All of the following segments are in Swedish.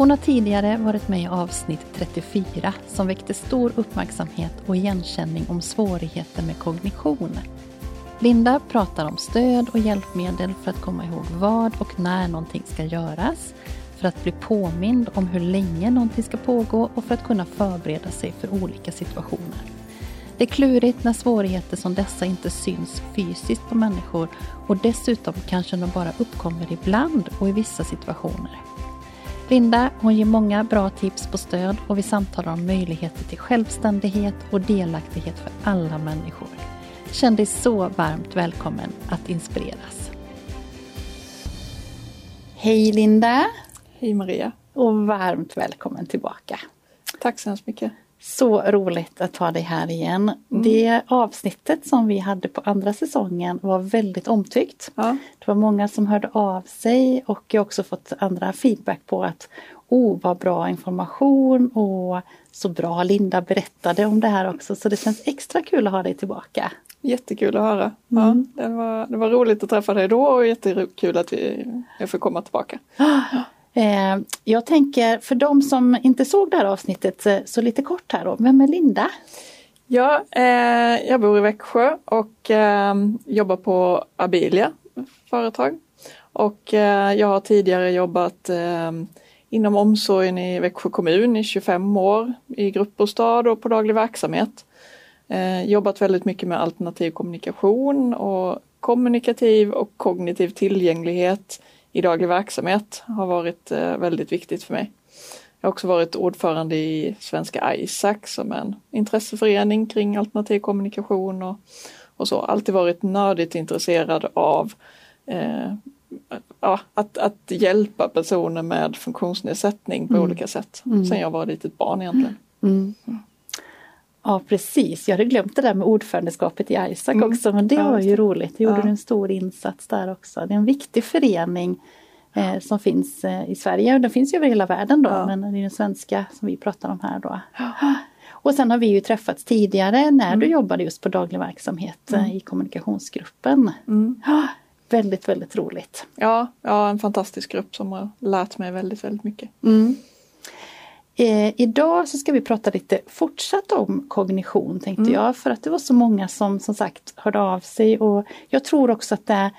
Hon har tidigare varit med i avsnitt 34 som väckte stor uppmärksamhet och igenkänning om svårigheter med kognition. Linda pratar om stöd och hjälpmedel för att komma ihåg vad och när någonting ska göras, för att bli påmind om hur länge någonting ska pågå och för att kunna förbereda sig för olika situationer. Det är klurigt när svårigheter som dessa inte syns fysiskt på människor och dessutom kanske de bara uppkommer ibland och i vissa situationer. Linda hon ger många bra tips på stöd och vi samtalar om möjligheter till självständighet och delaktighet för alla människor. Känn dig så varmt välkommen att inspireras. Hej Linda! Hej Maria! Och varmt välkommen tillbaka. Tack så hemskt mycket. Så roligt att ha dig här igen. Mm. Det avsnittet som vi hade på andra säsongen var väldigt omtyckt. Ja. Det var många som hörde av sig och jag har också fått andra feedback på att oh vad bra information och så bra Linda berättade om det här också så det känns extra kul att ha dig tillbaka. Jättekul att höra. Mm. Ja, det, var, det var roligt att träffa dig då och jättekul att vi, jag får komma tillbaka. Eh, Eh, jag tänker för de som inte såg det här avsnittet eh, så lite kort här då, vem är Linda? Ja, eh, jag bor i Växjö och jobbar på Abilia företag. Och jag har tidigare jobbat inom omsorgen i Växjö kommun i 25 år i gruppbostad och på daglig verksamhet. Jobbat väldigt mycket med alternativ kommunikation och kommunikativ och kognitiv tillgänglighet i daglig verksamhet har varit eh, väldigt viktigt för mig. Jag har också varit ordförande i Svenska ISAC som är en intresseförening kring alternativ kommunikation och, och så. Alltid varit nördigt intresserad av eh, att, att hjälpa personer med funktionsnedsättning på mm. olika sätt. Mm. Sen jag var ett litet barn egentligen. Mm. Mm. Ja precis, jag hade glömt det där med ordförandeskapet i ISAC mm. också men det ja, var ju roligt. Du gjorde ja. en stor insats där också. Det är en viktig förening eh, som finns eh, i Sverige. Den finns ju över hela världen då ja. men det är den svenska som vi pratar om här då. Och sen har vi ju träffats tidigare när mm. du jobbade just på daglig verksamhet eh, mm. i kommunikationsgruppen. Mm. Väldigt, väldigt roligt. Ja, ja, en fantastisk grupp som har lärt mig väldigt, väldigt mycket. Eh, idag så ska vi prata lite fortsatt om kognition tänkte mm. jag för att det var så många som som sagt hörde av sig och jag tror också att det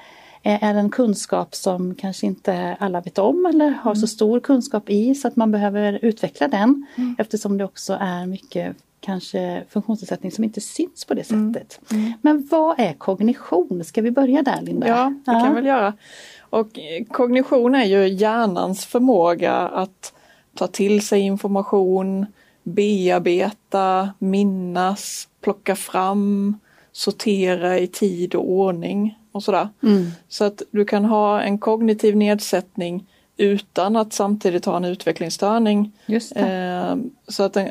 är en kunskap som kanske inte alla vet om eller har mm. så stor kunskap i så att man behöver utveckla den mm. eftersom det också är mycket kanske funktionsnedsättning som inte syns på det mm. sättet. Mm. Men vad är kognition? Ska vi börja där Linda? Ja, det kan vi väl göra. Och kognition är ju hjärnans förmåga att ta till sig information, bearbeta, minnas, plocka fram, sortera i tid och ordning och sådär. Mm. Så att du kan ha en kognitiv nedsättning utan att samtidigt ha en utvecklingsstörning. Eh, så att, eh,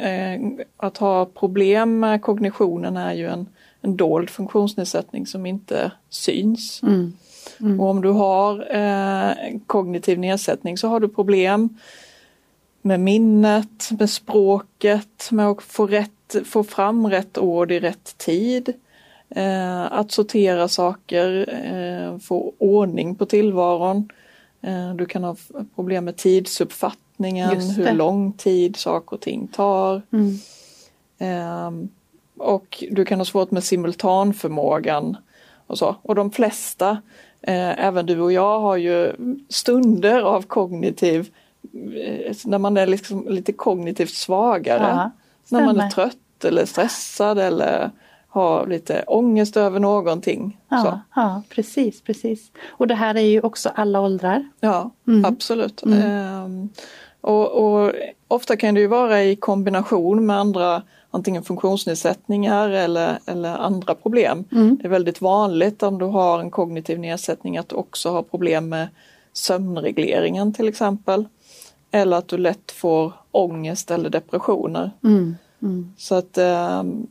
att ha problem med kognitionen är ju en, en dold funktionsnedsättning som inte syns. Mm. Mm. Och om du har eh, kognitiv nedsättning så har du problem med minnet, med språket, med att få, rätt, få fram rätt ord i rätt tid. Eh, att sortera saker, eh, få ordning på tillvaron. Eh, du kan ha problem med tidsuppfattningen, hur lång tid saker och ting tar. Mm. Ehm, och du kan ha svårt med simultanförmågan och så. Och de flesta, eh, även du och jag, har ju stunder av kognitiv när man är liksom lite kognitivt svagare. Ja, när man är trött eller stressad eller har lite ångest över någonting. Ja, ja, precis, precis. Och det här är ju också alla åldrar. Ja, Mm. absolut. Ehm, och, och ofta kan det ju vara i kombination med andra antingen funktionsnedsättningar eller, eller andra problem. Mm. Det är väldigt vanligt om du har en kognitiv nedsättning att du också har problem med sömnregleringen till exempel. Eller att du lätt får ångest eller depressioner. Mm. Mm. Så att ehm,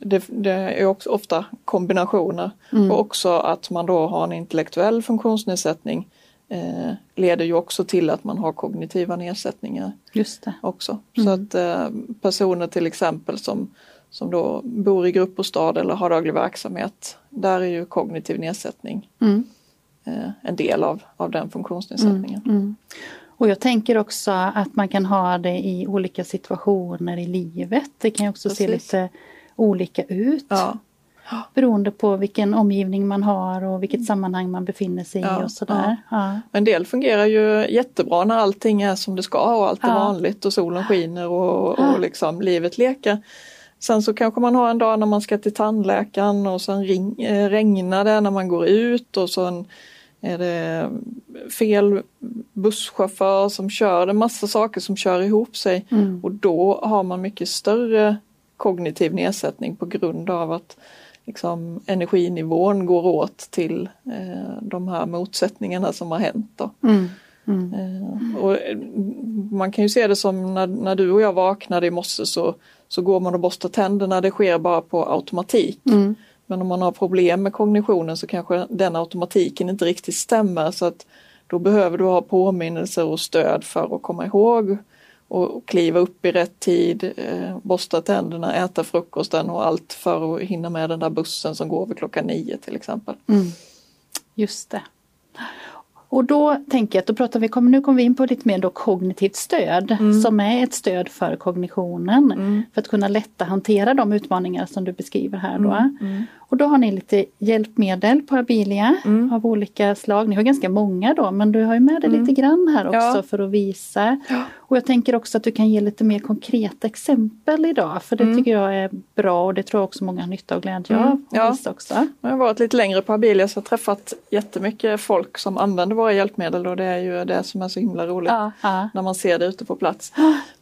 det, det är också ofta kombinationer. Mm. Och också att man då har en intellektuell funktionsnedsättning eh, leder ju också till att man har kognitiva nedsättningar Just det. också. Så att eh, personer till exempel som, som då bor i gruppbostad eller har daglig verksamhet, där är ju kognitiv nedsättning Mm. eh, en del av, av den funktionsnedsättningen. Och jag tänker också att man kan ha det i olika situationer i livet. Det kan ju också se Precis. lite olika ut. Ja. Beroende på vilken omgivning man har och vilket sammanhang man befinner sig i Ja, och sådär. Ja. En del fungerar ju jättebra när allting är som det ska och allt är vanligt och solen skiner och, och liksom livet leker. Sen så kanske man har en dag när man ska till tandläkaren och sen ring, eh, regnar det när man går ut och sen är det fel busschaufför som kör, det är massa saker som kör ihop sig Mm. och då har man mycket större kognitiv nedsättning på grund av att liksom, energinivån går åt till eh, de här motsättningarna som har hänt. Då. Mm. Mm. Eh, och eh, man kan ju se det som när, när du och jag vaknade i morse så, så går man och borstar tänderna, det sker bara på automatik. Men om man har problem med kognitionen så kanske den automatiken inte riktigt stämmer så att då behöver du ha påminnelser och stöd för att komma ihåg och, kliva upp i rätt tid, eh, borsta tänderna, äta frukosten och allt för att hinna med den där bussen som går vid klockan nio till exempel. Mm. Just det. Och då tänker jag att då pratar vi, nu kommer vi in på lite mer då kognitivt stöd som är ett stöd för kognitionen. För att kunna lätta hantera de utmaningar som du beskriver här då. Och då har ni lite hjälpmedel på Abilia av olika slag. Ni har ganska många då men du har ju med dig lite grann här också Ja. för att visa. Och jag tänker också att du kan ge lite mer konkreta exempel idag för det tycker jag är bra och det tror jag också många har nytta och glädje av. att Ja. också. Jag har varit lite längre på Abilia så jag har träffat jättemycket folk som använder våra hjälpmedel och det är ju det som är så himla roligt Ja, ja. när man ser det ute på plats.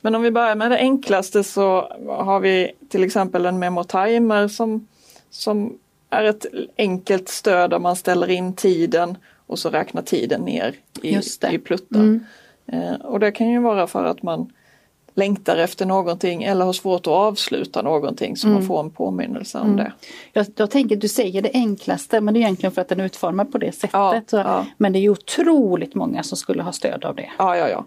Men om vi börjar med det enklaste så har vi till exempel en memotimer som, som är ett enkelt stöd där man ställer in tiden och så räknar tiden ner i, i pluttar. Eh, och det kan ju vara för att man längtar efter någonting eller har svårt att avsluta någonting så man får en påminnelse om det. Jag, jag tänker du säger det enklaste men det är egentligen för att den är utformad på det sättet. Ja, Så, ja. Men det är otroligt många som skulle ha stöd av det. Ja, ja, ja.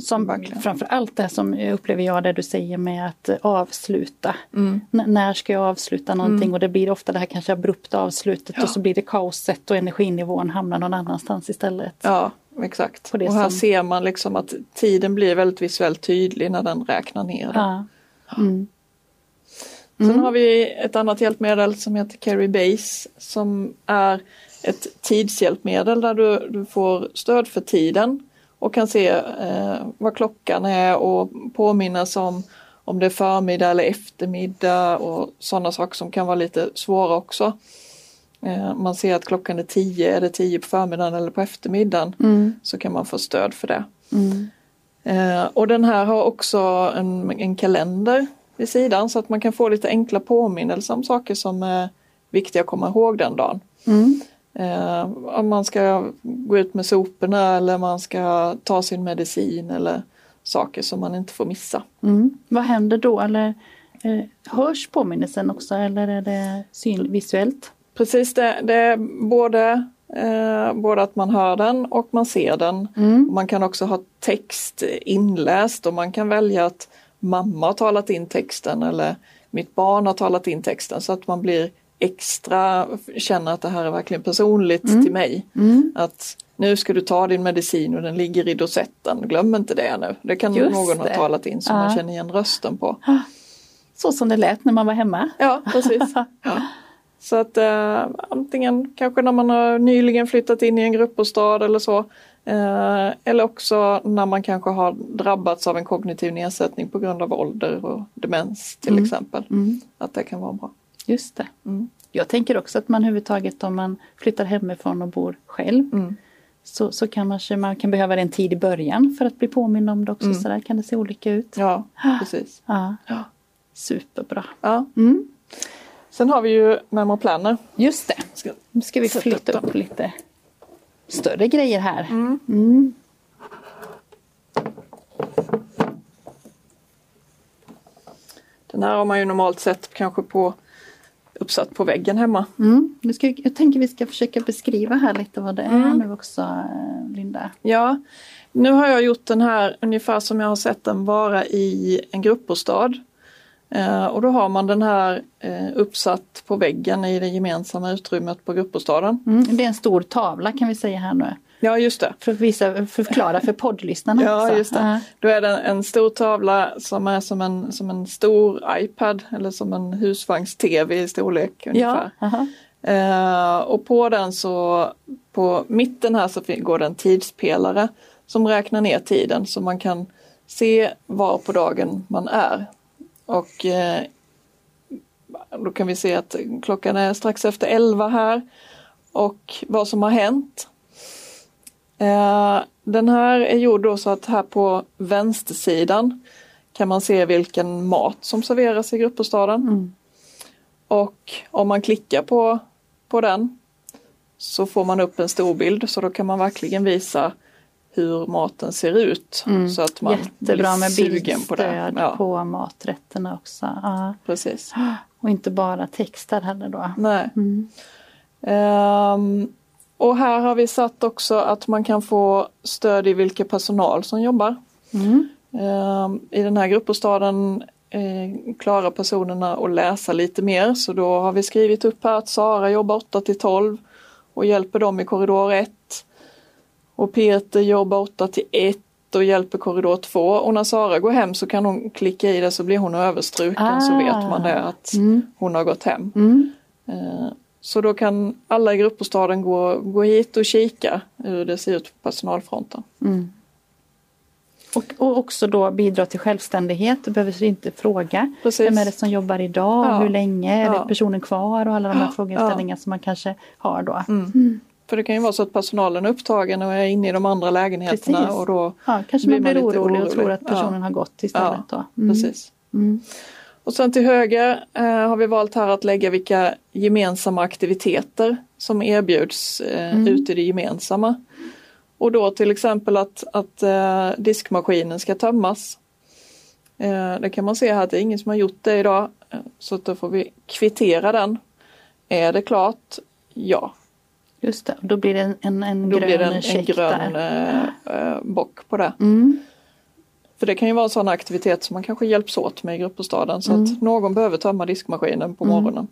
Som Verkligen. framför allt det som upplever jag det du säger med att avsluta. Mm. När ska jag avsluta någonting och det blir ofta det här kanske abrupta avslutet och så blir det kaoset och energinivån hamnar någon annanstans istället. Ja, exakt. På det och här som- ser man liksom att tiden blir väldigt visuellt tydlig när den räknar ner. Ja. Mm. Sen har vi ett annat hjälpmedel som heter Carry Base som är ett tidshjälpmedel där du, du får stöd för tiden och kan se eh, vad klockan är och påminnas om om det är förmiddag eller eftermiddag och sådana saker som kan vara lite svåra också. Eh, man ser att klockan är 10, är det 10 på förmiddagen eller på eftermiddagen Mm. så kan man få stöd för det. Mm. Eh, och den här har också en, en kalender vid sidan så att man kan få lite enkla påminnelser om saker som är viktiga att komma ihåg den dagen. Mm. Eh, om man ska gå ut med soporna eller man ska ta sin medicin eller saker som man inte får missa. Mm. Vad händer då? Eller, eh, hörs påminnelsen också eller är det visuellt? Precis, det, det är både, eh, både att man hör den och man ser den. Mm. Man kan också ha text inläst och man kan välja att mamma har talat in texten eller mitt barn har talat in texten så att man blir extra, känner att det här är verkligen personligt till mig. Mm. Att nu ska du ta din medicin och den ligger i dosetten, glöm inte det nu. Det kan Just någon ha det. talat in så Ja. man känner igen rösten på. Så som det lät när man var hemma. Ja, precis. Ja. Så att eh, antingen kanske när man har nyligen flyttat in i en gruppbostad eller så. Eh, eller också när man kanske har drabbats av en kognitiv nedsättning på grund av ålder och demens till Mm. exempel. Mm. Att det kan vara bra. Just det. Mm. Jag tänker också att man överhuvudtaget om man flyttar hemifrån och bor själv Mm. så, så kan man, man kan behöva en tid i början för att bli påmind om det också. Mm. Så där kan det se olika ut. Ja, precis. Ja. Ja. Superbra. Ja. Mm. Sen har vi ju Memo Planner. Just det. Ska- Nu ska vi flytta upp upp lite större grejer här. Mm. Mm. Den här har man ju normalt sett kanske på uppsatt på väggen hemma. Mm. Nu ska, jag tänker vi ska försöka beskriva här lite vad det är Mm. nu också, eh, Linda. Ja, nu har jag gjort den här ungefär som jag har sett den vara i en gruppbostad. Eh, och då har man den här eh, uppsatt på väggen i det gemensamma utrymmet på gruppbostaden. Mm. Det är en stor tavla kan vi säga här nu. Ja, just det. För att visa, förklara för poddlyssnarna Ja, också. just det. Då är det en stor tavla som är som en, som en stor iPad eller som en husvagns-TV i storlek Ja. ungefär. aha. Eh, och på den så, på mitten här så går det en tidspelare som räknar ner tiden så man kan se var på dagen man är. Och eh, då kan vi se att klockan är strax efter 11 här och vad som har hänt. Eh, den här är gjord då så att här på vänstersidan kan man se vilken mat som serveras i gruppbostaden. Mm. Och om man klickar på, på den så får man upp en stor bild så då kan man verkligen visa hur maten ser ut. Mm. Så att man Jättebra blir med sugen på det. bildstöd Ja, på maträtterna också. Ja. precis. Och inte bara texter heller då. Nej. Mm. Ehm, och här har vi satt också att man kan få stöd i vilken personal som jobbar. Mm. Ehm, I den här gruppbostaden eh, klarar personerna att läsa lite mer så då har vi skrivit upp här att Sara jobbar 8 till 12 och hjälper dem i korridor 1. Och Peter jobbar 8 till 1 och hjälper korridor 2 och när Sara går hem så kan hon klicka i det så blir hon överstruken så Ah. vet man det att Mm. hon har gått hem. Mm. Eh, Så då kan alla i gruppbostaden gå, gå hit och kika hur det ser ut på personalfronten. Mm. Och, och också då bidra till självständighet. Du behöver inte fråga. Precis. Vem är det som jobbar idag? Ja. Hur länge? Är Ja. det personen kvar? Och alla de här Ja. frågeställningarna som man kanske har då. För det kan ju vara så att personalen är upptagen och är inne i de andra lägenheterna Precis. och då Ja, kanske Blir man blir lite orolig och orolig. tror att Ja. personen har gått istället. Ja. Mm. precis. Mm. Och sen till höger eh, har vi valt här att lägga vilka gemensamma aktiviteter som erbjuds eh, Mm. ute i det gemensamma. Och då till exempel att, att eh, diskmaskinen ska tömmas. Eh, det kan man se här att det är ingen som har gjort det idag. Eh, så då får vi kvittera den. Är det klart? Ja. Just det, då blir det en, en, en Då grön blir det en, en grön eh, eh, bock på det. Mm. För det kan ju vara en sån aktivitet som man kanske hjälps åt med i gruppbostaden så Mm. att någon behöver tömma diskmaskinen på Mm. morgonen.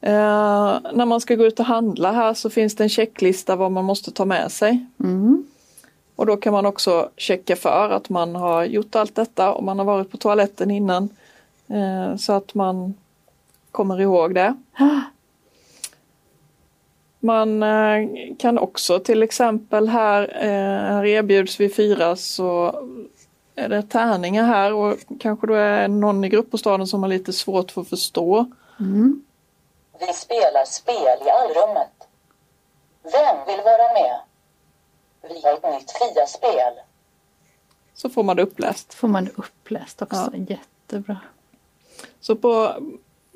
Eh, när man ska gå ut och handla här så finns det en checklista vad man måste ta med sig. Mm. Och då kan man också checka för att man har gjort allt detta och man har varit på toaletten innan. Eh, så att man kommer ihåg det. Man eh, kan också till exempel här, eh, här erbjuds vid fyra så är det tärningar här och kanske då är någon i gruppbostaden som har lite svårt för att förstå. Mm. Vi spelar spel i allrummet. Vem vill vara med? Vi har ett nytt Fia-spel. Så får man det uppläst. Får man det uppläst också, jättebra. Så på,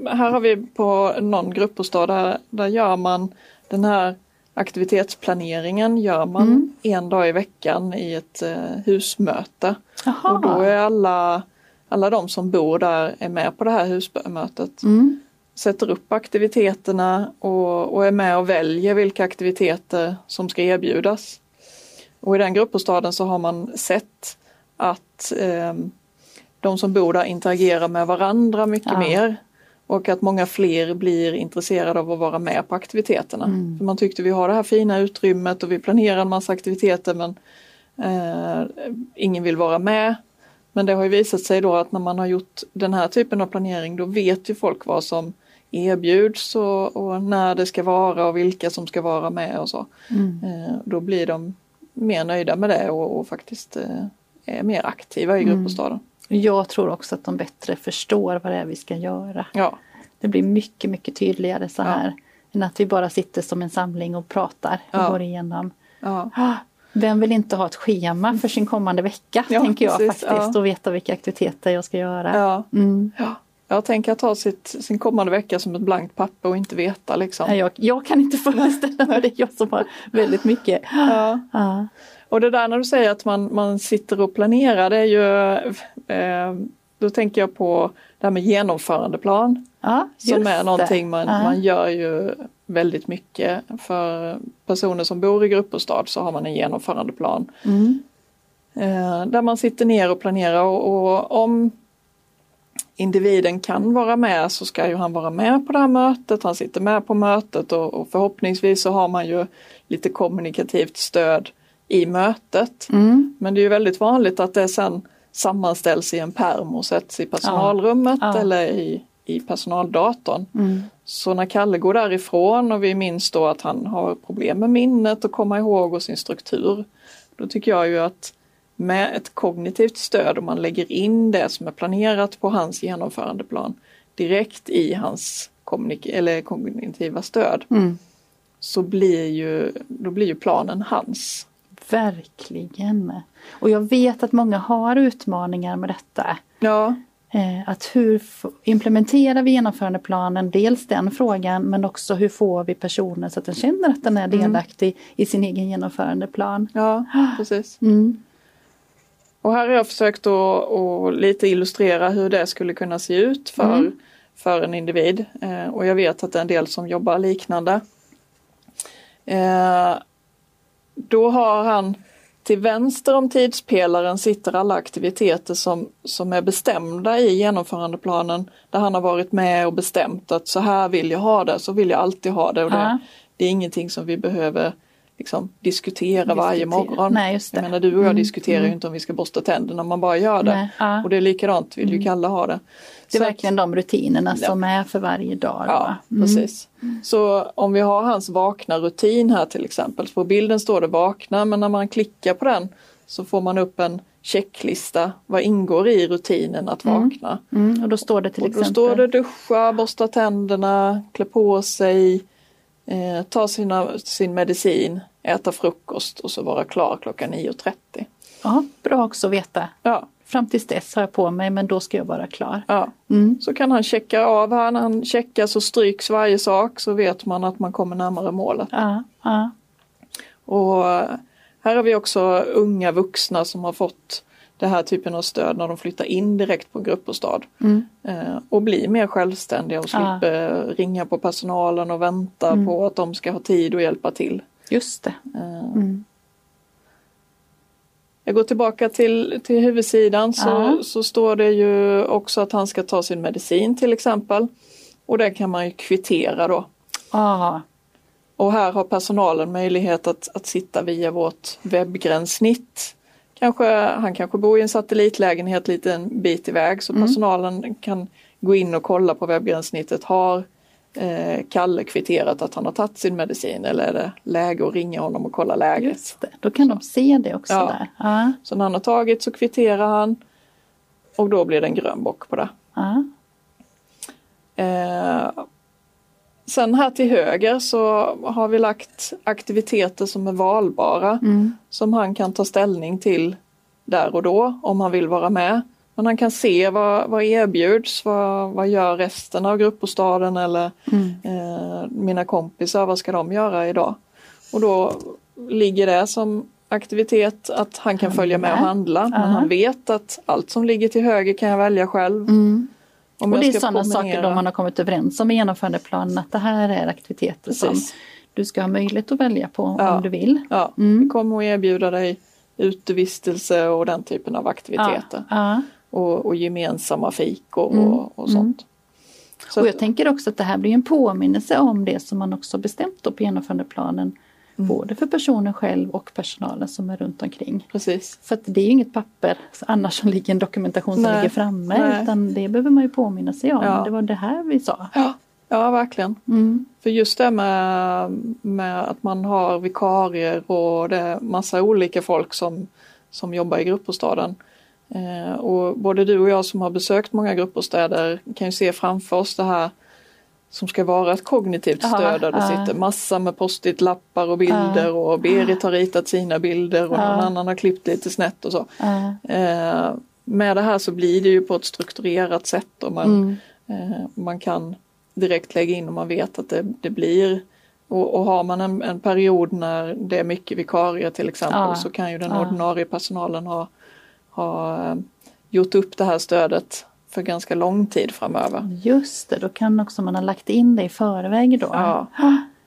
här har vi på någon gruppbostad där, där gör man den här aktivitetsplaneringen gör man Mm. en dag i veckan i ett eh, husmöte. Jaha. Och då är alla, alla de som bor där är med på det här husmötet. Mm. Sätter upp aktiviteterna och, och är med och väljer vilka aktiviteter som ska erbjudas. Och i den gruppbostaden så har man sett att eh, de som bor där interagerar med varandra mycket Ja. mer. Och att många fler blir intresserade av att vara med på aktiviteterna. Mm. För man tyckte vi har det här fina utrymmet och vi planerar en massa aktiviteter men eh, ingen vill vara med. Men det har ju visat sig då att när man har gjort den här typen av planering då vet ju folk vad som erbjuds och, och när det ska vara och vilka som ska vara med och så. Mm. Eh, då blir de mer nöjda med det och, och faktiskt eh, är mer aktiva i Mm. Jag tror också att de bättre förstår vad det är vi ska göra. Ja, Det blir mycket, mycket tydligare så Ja. här. Än att vi bara sitter som en samling och pratar och Ja. går igenom. ja, Ah, Vem vill inte ha ett schema för sin kommande vecka, Ja, tänker jag precis, faktiskt. ja. Och veta vilka aktiviteter jag ska göra. ja. Mm. ja. Jag tänker att ha sitt, sin kommande vecka som ett blankt papper och inte veta liksom. Jag, jag kan inte föreställa mig det, jag som har väldigt mycket. Ja. Och det där när du säger att man, man sitter och planerar, det är ju, eh, då tänker jag på det här med genomförandeplan. Ja, Som är någonting man, Ja. man gör ju väldigt mycket. För personer som bor i gruppbostad så har man en genomförandeplan. Mm. Eh, där man sitter ner och planerar och, och om individen kan vara med så ska ju han vara med på det här mötet. Han sitter med på mötet och, och förhoppningsvis så har man ju lite kommunikativt stöd i mötet. Mm. Men det är ju väldigt vanligt att det sen sammanställs i en pärm och sätts i personalrummet Ja. eller i, i personaldatorn. Mm. Så när Kalle går därifrån och vi minns då att han har problem med minnet och komma ihåg och sin struktur. Då tycker jag ju att med ett kognitivt stöd om man lägger in det som är planerat på hans genomförandeplan direkt i hans eller kognitiva stöd Mm. så blir ju, då blir ju planen hans. Verkligen. Och jag vet att många har utmaningar med detta. Ja, Eh, att hur implementerar vi genomförandeplanen? Dels den frågan men också hur får vi personen så att den känner att den är delaktig i sin egen genomförandeplan. ja precis. Mm. Och här har jag försökt att, att lite illustrera hur det skulle kunna se ut för, Mm. för en individ. Eh, och jag vet att det är en del som jobbar liknande. Då har han till vänster om tidspelaren sitter alla aktiviteter som, som är bestämda i genomförandeplanen där han har varit med och bestämt att så här vill jag ha det, så vill jag alltid ha det. Och det, Ja. det är ingenting som vi behöver liksom, diskutera varje Diskutera. morgon. Nej, just det. Jag menar du och jag Mm, diskuterar ju mm. inte om vi ska borsta tänderna, man bara gör det. Ja. Och det är likadant vill ju Kalle ha det. Det är Så verkligen de rutinerna Ja. som är för varje dag. Ja? Mm. precis. Så om vi har hans vakna rutin här till exempel, på bilden står det vakna men när man klickar på den så får man upp en checklista. Vad ingår i rutinen att vakna? Mm. Och då står det till Och då exempel står det duscha, borsta tänderna, klä på sig, eh, ta sina, sin medicin, äta frukost och så vara klar klockan 9.30. Ja, bra också att veta. Ja, Fram tills dess har jag på mig men då ska jag vara klar. ja. Mm. Så kan han checka av här, när han checkar så stryks varje sak så vet man att man kommer närmare målet. Ja, ja. Och eh, här har vi också unga vuxna som har fått det här typen av stöd när de flyttar in direkt på gruppbostad. Mm. Eh, och blir mer självständiga och Ja. slipper ringa på personalen och vänta Mm. på att de ska ha tid att hjälpa till. Just det. Eh, Mm. Jag går tillbaka till, till huvudsidan så, Ja. så står det ju också att han ska ta sin medicin till exempel. Och det kan man ju kvittera då. Ja, Och här har personalen möjlighet att, att sitta via vårt webbgränssnitt. Kanske, han kanske bor i en satellitlägenhet lite en bit iväg så Mm. personalen kan gå in och kolla på webbgränssnittet. Har eh, Kalle kvitterat att han har tagit sin medicin eller är det läge att ringa honom och kolla läget? just det. Då kan de se det också Ja. där. Ja, Så när han har tagit så kvitterar han och då blir det en grön bock på det. ja. Eh, sen här till höger så har vi lagt aktiviteter som är valbara Mm. som han kan ta ställning till där och då om han vill vara med. Men han kan se vad, vad erbjuds, vad, vad gör resten av gruppbostaden eller Mm. eh, mina kompisar, vad ska de göra idag? Och då ligger det som aktivitet att han kan följa med och handla men Ja. han vet att allt som ligger till höger kan jag välja själv. Mm. Om Och det är sådana promenera. saker de man har kommit överens om i genomförandeplanen att det här är aktiviteter som Precis. du ska ha möjlighet att välja på Ja. om du vill. Ja, Mm. vi kommer att erbjuda dig utevistelse och den typen av aktiviteter. Ja. Och, och gemensamma fik och, Mm. och, och sånt. Så Och att- jag tänker också att det här blir en påminnelse om det som man också bestämt då på genomförandeplanen. Mm. Både för personen själv och personalen som är runt omkring. Precis. För att det är ju inget papper annars som ligger en dokumentation som Nej, ligger framme nej. utan det behöver man ju påminna sig om. Ja. Det var det här vi sa. Ja, Ja, verkligen. Mm. För just det med, med att man har vikarier och det är massa olika folk som, som jobbar i gruppbostaden. Eh, och både du och jag som har besökt många gruppbostäder kan ju se framför oss det här som ska vara ett kognitivt Ja, stöd där det ja. sitter massa med post-it-lappar och bilder och Berit har ritat sina bilder och Ja. någon annan har klippt lite snett och så. Ja. Eh, med det här så blir det ju på ett strukturerat sätt och man, Mm. eh, man kan direkt lägga in och man vet att det, det blir och, och har man en, en period när det är mycket vikarier till exempel Ja. så kan ju den Ja. ordinarie personalen ha, ha eh, gjort upp det här stödet för ganska lång tid framöver. Just det, då kan också man ha lagt in det i förväg då. Ja.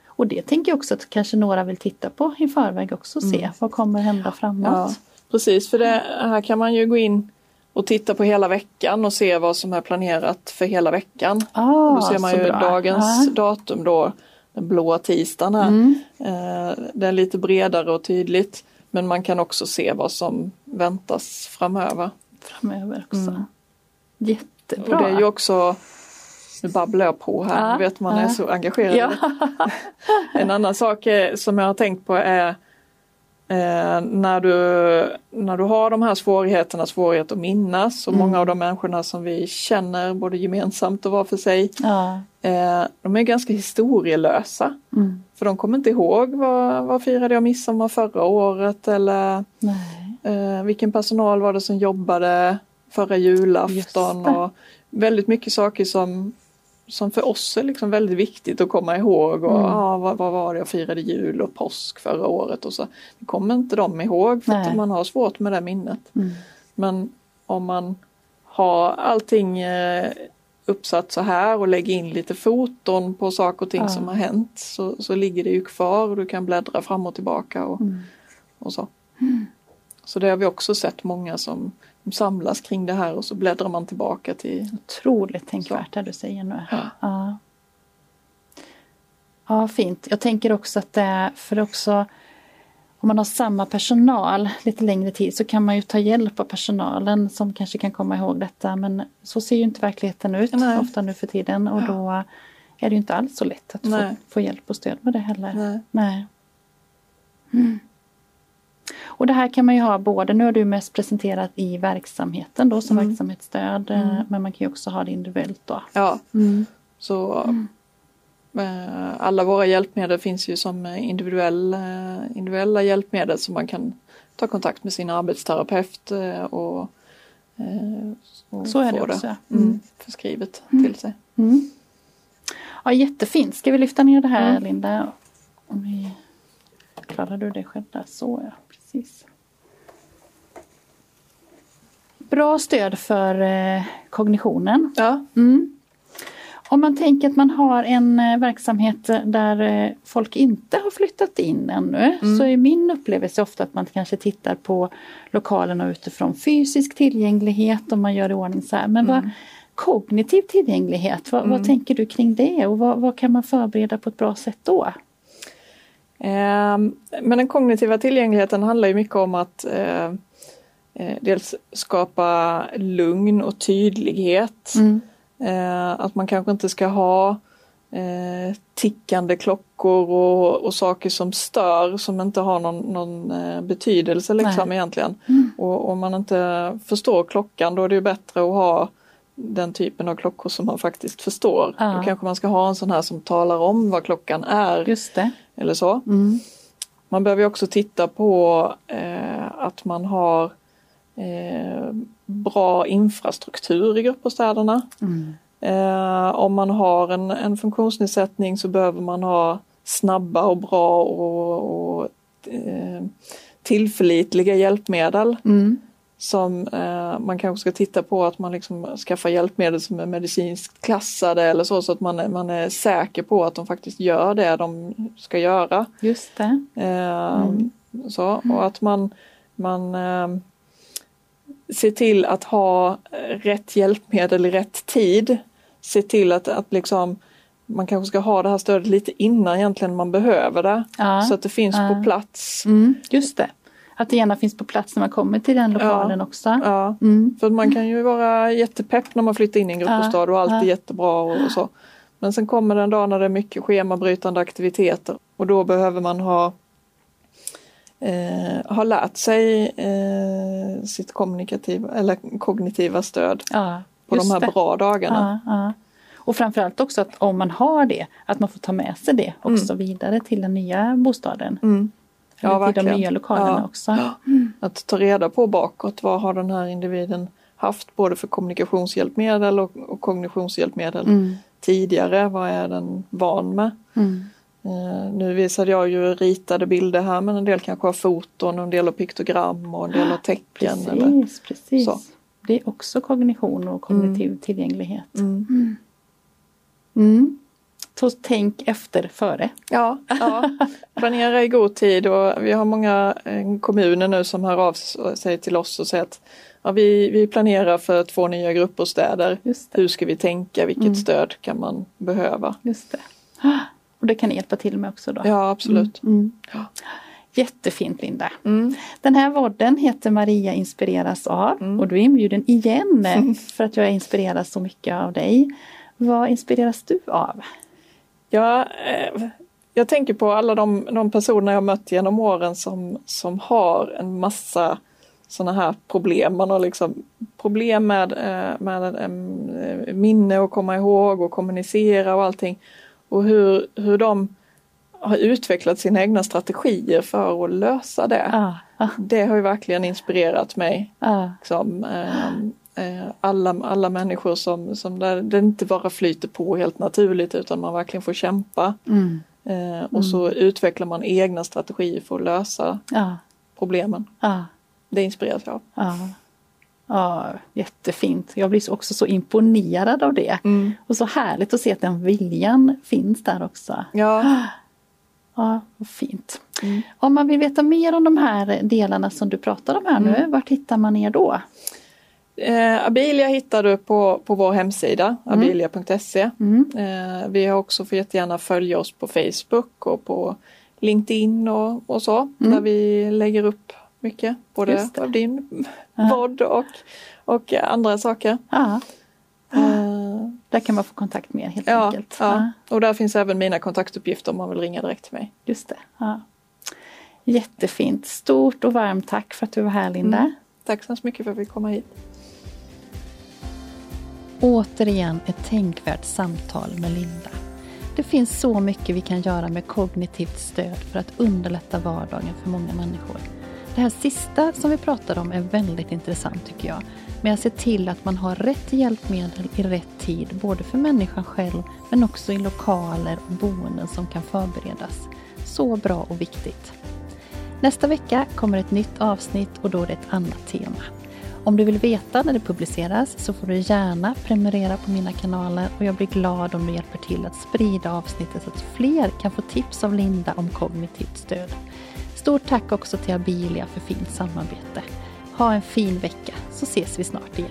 Och det tänker jag också att kanske några vill titta på i förväg också och se vad kommer hända framåt. Mm. Ja, precis, för det, här kan man ju gå in och titta på hela veckan och se vad som är planerat för hela veckan. Ah, Då ser man ju bra. dagens Ja. datum då, den blåa tisdagen här. Mm. Eh, det är lite bredare och tydligt. Men man kan också se vad som väntas framöver. Framöver också. Mm. Jättebra. Och det är ju också, nu babblar jag på här, Ja, vet man är ja. så engagerad. ja. En annan sak är, som jag har tänkt på är eh, när, du, när du har de här svårigheterna, svårighet att minnas och Mm. många av de människorna som vi känner både gemensamt och var för sig, ja. eh, de är ganska historielösa. Mm. För de kommer inte ihåg vad, vad firade jag midsommar förra året eller Nej. Eh, vilken personal var det som jobbade förra julafton och väldigt mycket saker som, som för oss är liksom väldigt viktigt att komma ihåg och Mm. ah, vad, vad var det jag firade jul och påsk förra året och så. Det kommer inte de ihåg för Nej. att man har svårt med det minnet. Mm. Men om man har allting eh, uppsatt så här och lägger in lite foton på saker och ting Ja. som har hänt så, så ligger det ju kvar och du kan bläddra fram och tillbaka och, Mm. och så. Så det har vi också sett många som samlas kring det här och så bläddrar man tillbaka till Otroligt tänkvärt det du säger nu. Ja. Ja. ja, fint. Jag tänker också att det är för också om man har samma personal lite längre tid så kan man ju ta hjälp av personalen som kanske kan komma ihåg detta men så ser ju inte verkligheten ut Nej. ofta nu för tiden och då är det ju inte alls så lätt att få, få hjälp och stöd med det heller. Nej. Nej. Mm. Och det här kan man ju ha både, nu har du mest presenterat i verksamheten då som Mm. verksamhetsstöd eh, men man kan ju också ha det individuellt då. Ja, så eh, alla våra hjälpmedel finns ju som individuell, eh, individuella hjälpmedel som man kan ta kontakt med sin arbetsterapeut eh, och, och Så är det få också, ja. mm. Mm. förskrivet till sig. Mm. Ja, jättefint. Ska vi lyfta ner det här Mm. Linda? Om vi... Klarar du det själv där? Så ja, precis. Bra stöd för eh, kognitionen. Ja, Mm. Om man tänker att man har en eh, verksamhet där eh, folk inte har flyttat in ännu Mm. så är min upplevelse ofta att man kanske tittar på lokalerna utifrån fysisk tillgänglighet och man gör i ordning så här. Men Mm. vad, kognitiv tillgänglighet, vad, vad tänker du kring det och vad, vad kan man förbereda på ett bra sätt då? Ehm, Men den kognitiva tillgängligheten handlar ju mycket om att eh, eh, dels skapa lugn och tydlighet. Mm. Eh, Att man kanske inte ska ha tickande klockor och, och saker som stör som inte har någon, någon betydelse liksom egentligen. Mm. Och om man inte förstår klockan då är det bättre att ha den typen av klockor som man faktiskt förstår. Ja. Då kanske man ska ha en sån här som talar om vad klockan är Just det. Eller så. Mm. Man behöver också titta på eh, att man har eh, bra infrastruktur i gruppbostäderna. Mm. Eh, om man har en, en funktionsnedsättning så behöver man ha snabba och bra och, och eh, tillförlitliga hjälpmedel. Mm. Som eh, man kanske ska titta på att man liksom skaffar hjälpmedel som är medicinskt klassade eller så, så att man är, man är säker på att de faktiskt gör det de ska göra. Just det. Eh, Mm. så, och att man, man eh, ser till att ha rätt hjälpmedel i rätt tid. Se till att, att liksom, man kanske ska ha det här stödet lite innan egentligen man behöver det. Ja. Så att det finns Ja. på plats. Mm. Just det. Att det gärna finns på plats när man kommer till den lokalen också. Ja. Mm. För man kan ju vara jättepepp när man flyttar in i en gruppbostad och allt är Ja. jättebra och, så. Men sen kommer det en dag när det är mycket schemabrytande aktiviteter och då behöver man ha eh, ha lärt sig eh, sitt kommunikativa eller kognitiva stöd Ja, på de här det. bra dagarna. Ja, ja. Och framförallt också att om man har det, att man får ta med sig det också vidare till den nya bostaden. Mm. Ja, till de nya lokalerna Ja. också. Att ta reda på bakåt vad har den här individen haft både för kommunikationshjälpmedel och, och kognitionshjälpmedel Mm. tidigare. Vad är den van med? Mm. Eh, nu visade jag ju ritade bilder här men en del kanske har foton och en del har piktogram och en del har tecken. Eller, Precis, precis. så. Det är också kognition och kognitiv tillgänglighet. mm. Mm. Så tänk efter före. Ja, ja, planera i god tid och vi har många eh, kommuner nu som hör av sig till oss och säger att ja, vi, vi planerar för två nya gruppbostäder. Hur ska vi tänka? Vilket stöd kan man behöva? Just det. Och det kan ni hjälpa till med också då. Ja, absolut. Mm. Ja. Jättefint Linda. Mm. Den här vodden heter Maria inspireras av och du är inbjuden igen för att jag inspireras så mycket av dig. Vad inspireras du av? Ja, eh, jag tänker på alla de, de personer jag mött genom åren som, som har en massa sådana här problem. Man har liksom problem med, eh, med eh, minne och komma ihåg och kommunicera och allting. Och hur, hur de har utvecklat sina egna strategier för att lösa det. Ah, ah, Det har ju verkligen inspirerat mig. ah, Liksom, eh, eh, alla, alla människor som, som där det inte bara flyter på helt naturligt utan man verkligen får kämpa. mm, Eh, och så utvecklar man egna strategier för att lösa ah, problemen. ah, Det inspireras jag av. ah. Ja, jättefint. Jag blir så- också så imponerad av det. Och så härligt att se att den viljan finns där också. Ja, Ja, vad fint. Om man vill veta mer om de här delarna som du pratar om här nu, vart hittar man er då? Eh, Abilia hittar du på, på vår hemsida, abilia.se. Mm. Eh, vi har också får jättegärna följa oss på Facebook och på LinkedIn och, och så. Där vi lägger upp mycket, både av din podd och, och andra saker. Eh, där kan man få kontakt med helt ja, enkelt. ja, och där finns även mina kontaktuppgifter om man vill ringa direkt till mig. Just det. Ja. Jättefint. Stort och varmt tack för att du var här Linda. Tack så hemskt mycket för att vi komma hit. Återigen ett tänkvärt samtal med Linda. Det finns så mycket vi kan göra med kognitivt stöd för att underlätta vardagen för många människor. Det här sista som vi pratade om är väldigt intressant tycker jag. Med att se till att man har rätt hjälpmedel i rätt tid, både för människan själv men också i lokaler och boenden som kan förberedas. Så bra och viktigt. Nästa vecka kommer ett nytt avsnitt och då är det ett annat tema. Om du vill veta när det publiceras så får du gärna prenumerera på mina kanaler och jag blir glad om du hjälper till att sprida avsnittet så att fler kan få tips av Linda om kognitivt stöd. Stort tack också till Abilia för fint samarbete. Ha en fin vecka så ses vi snart igen.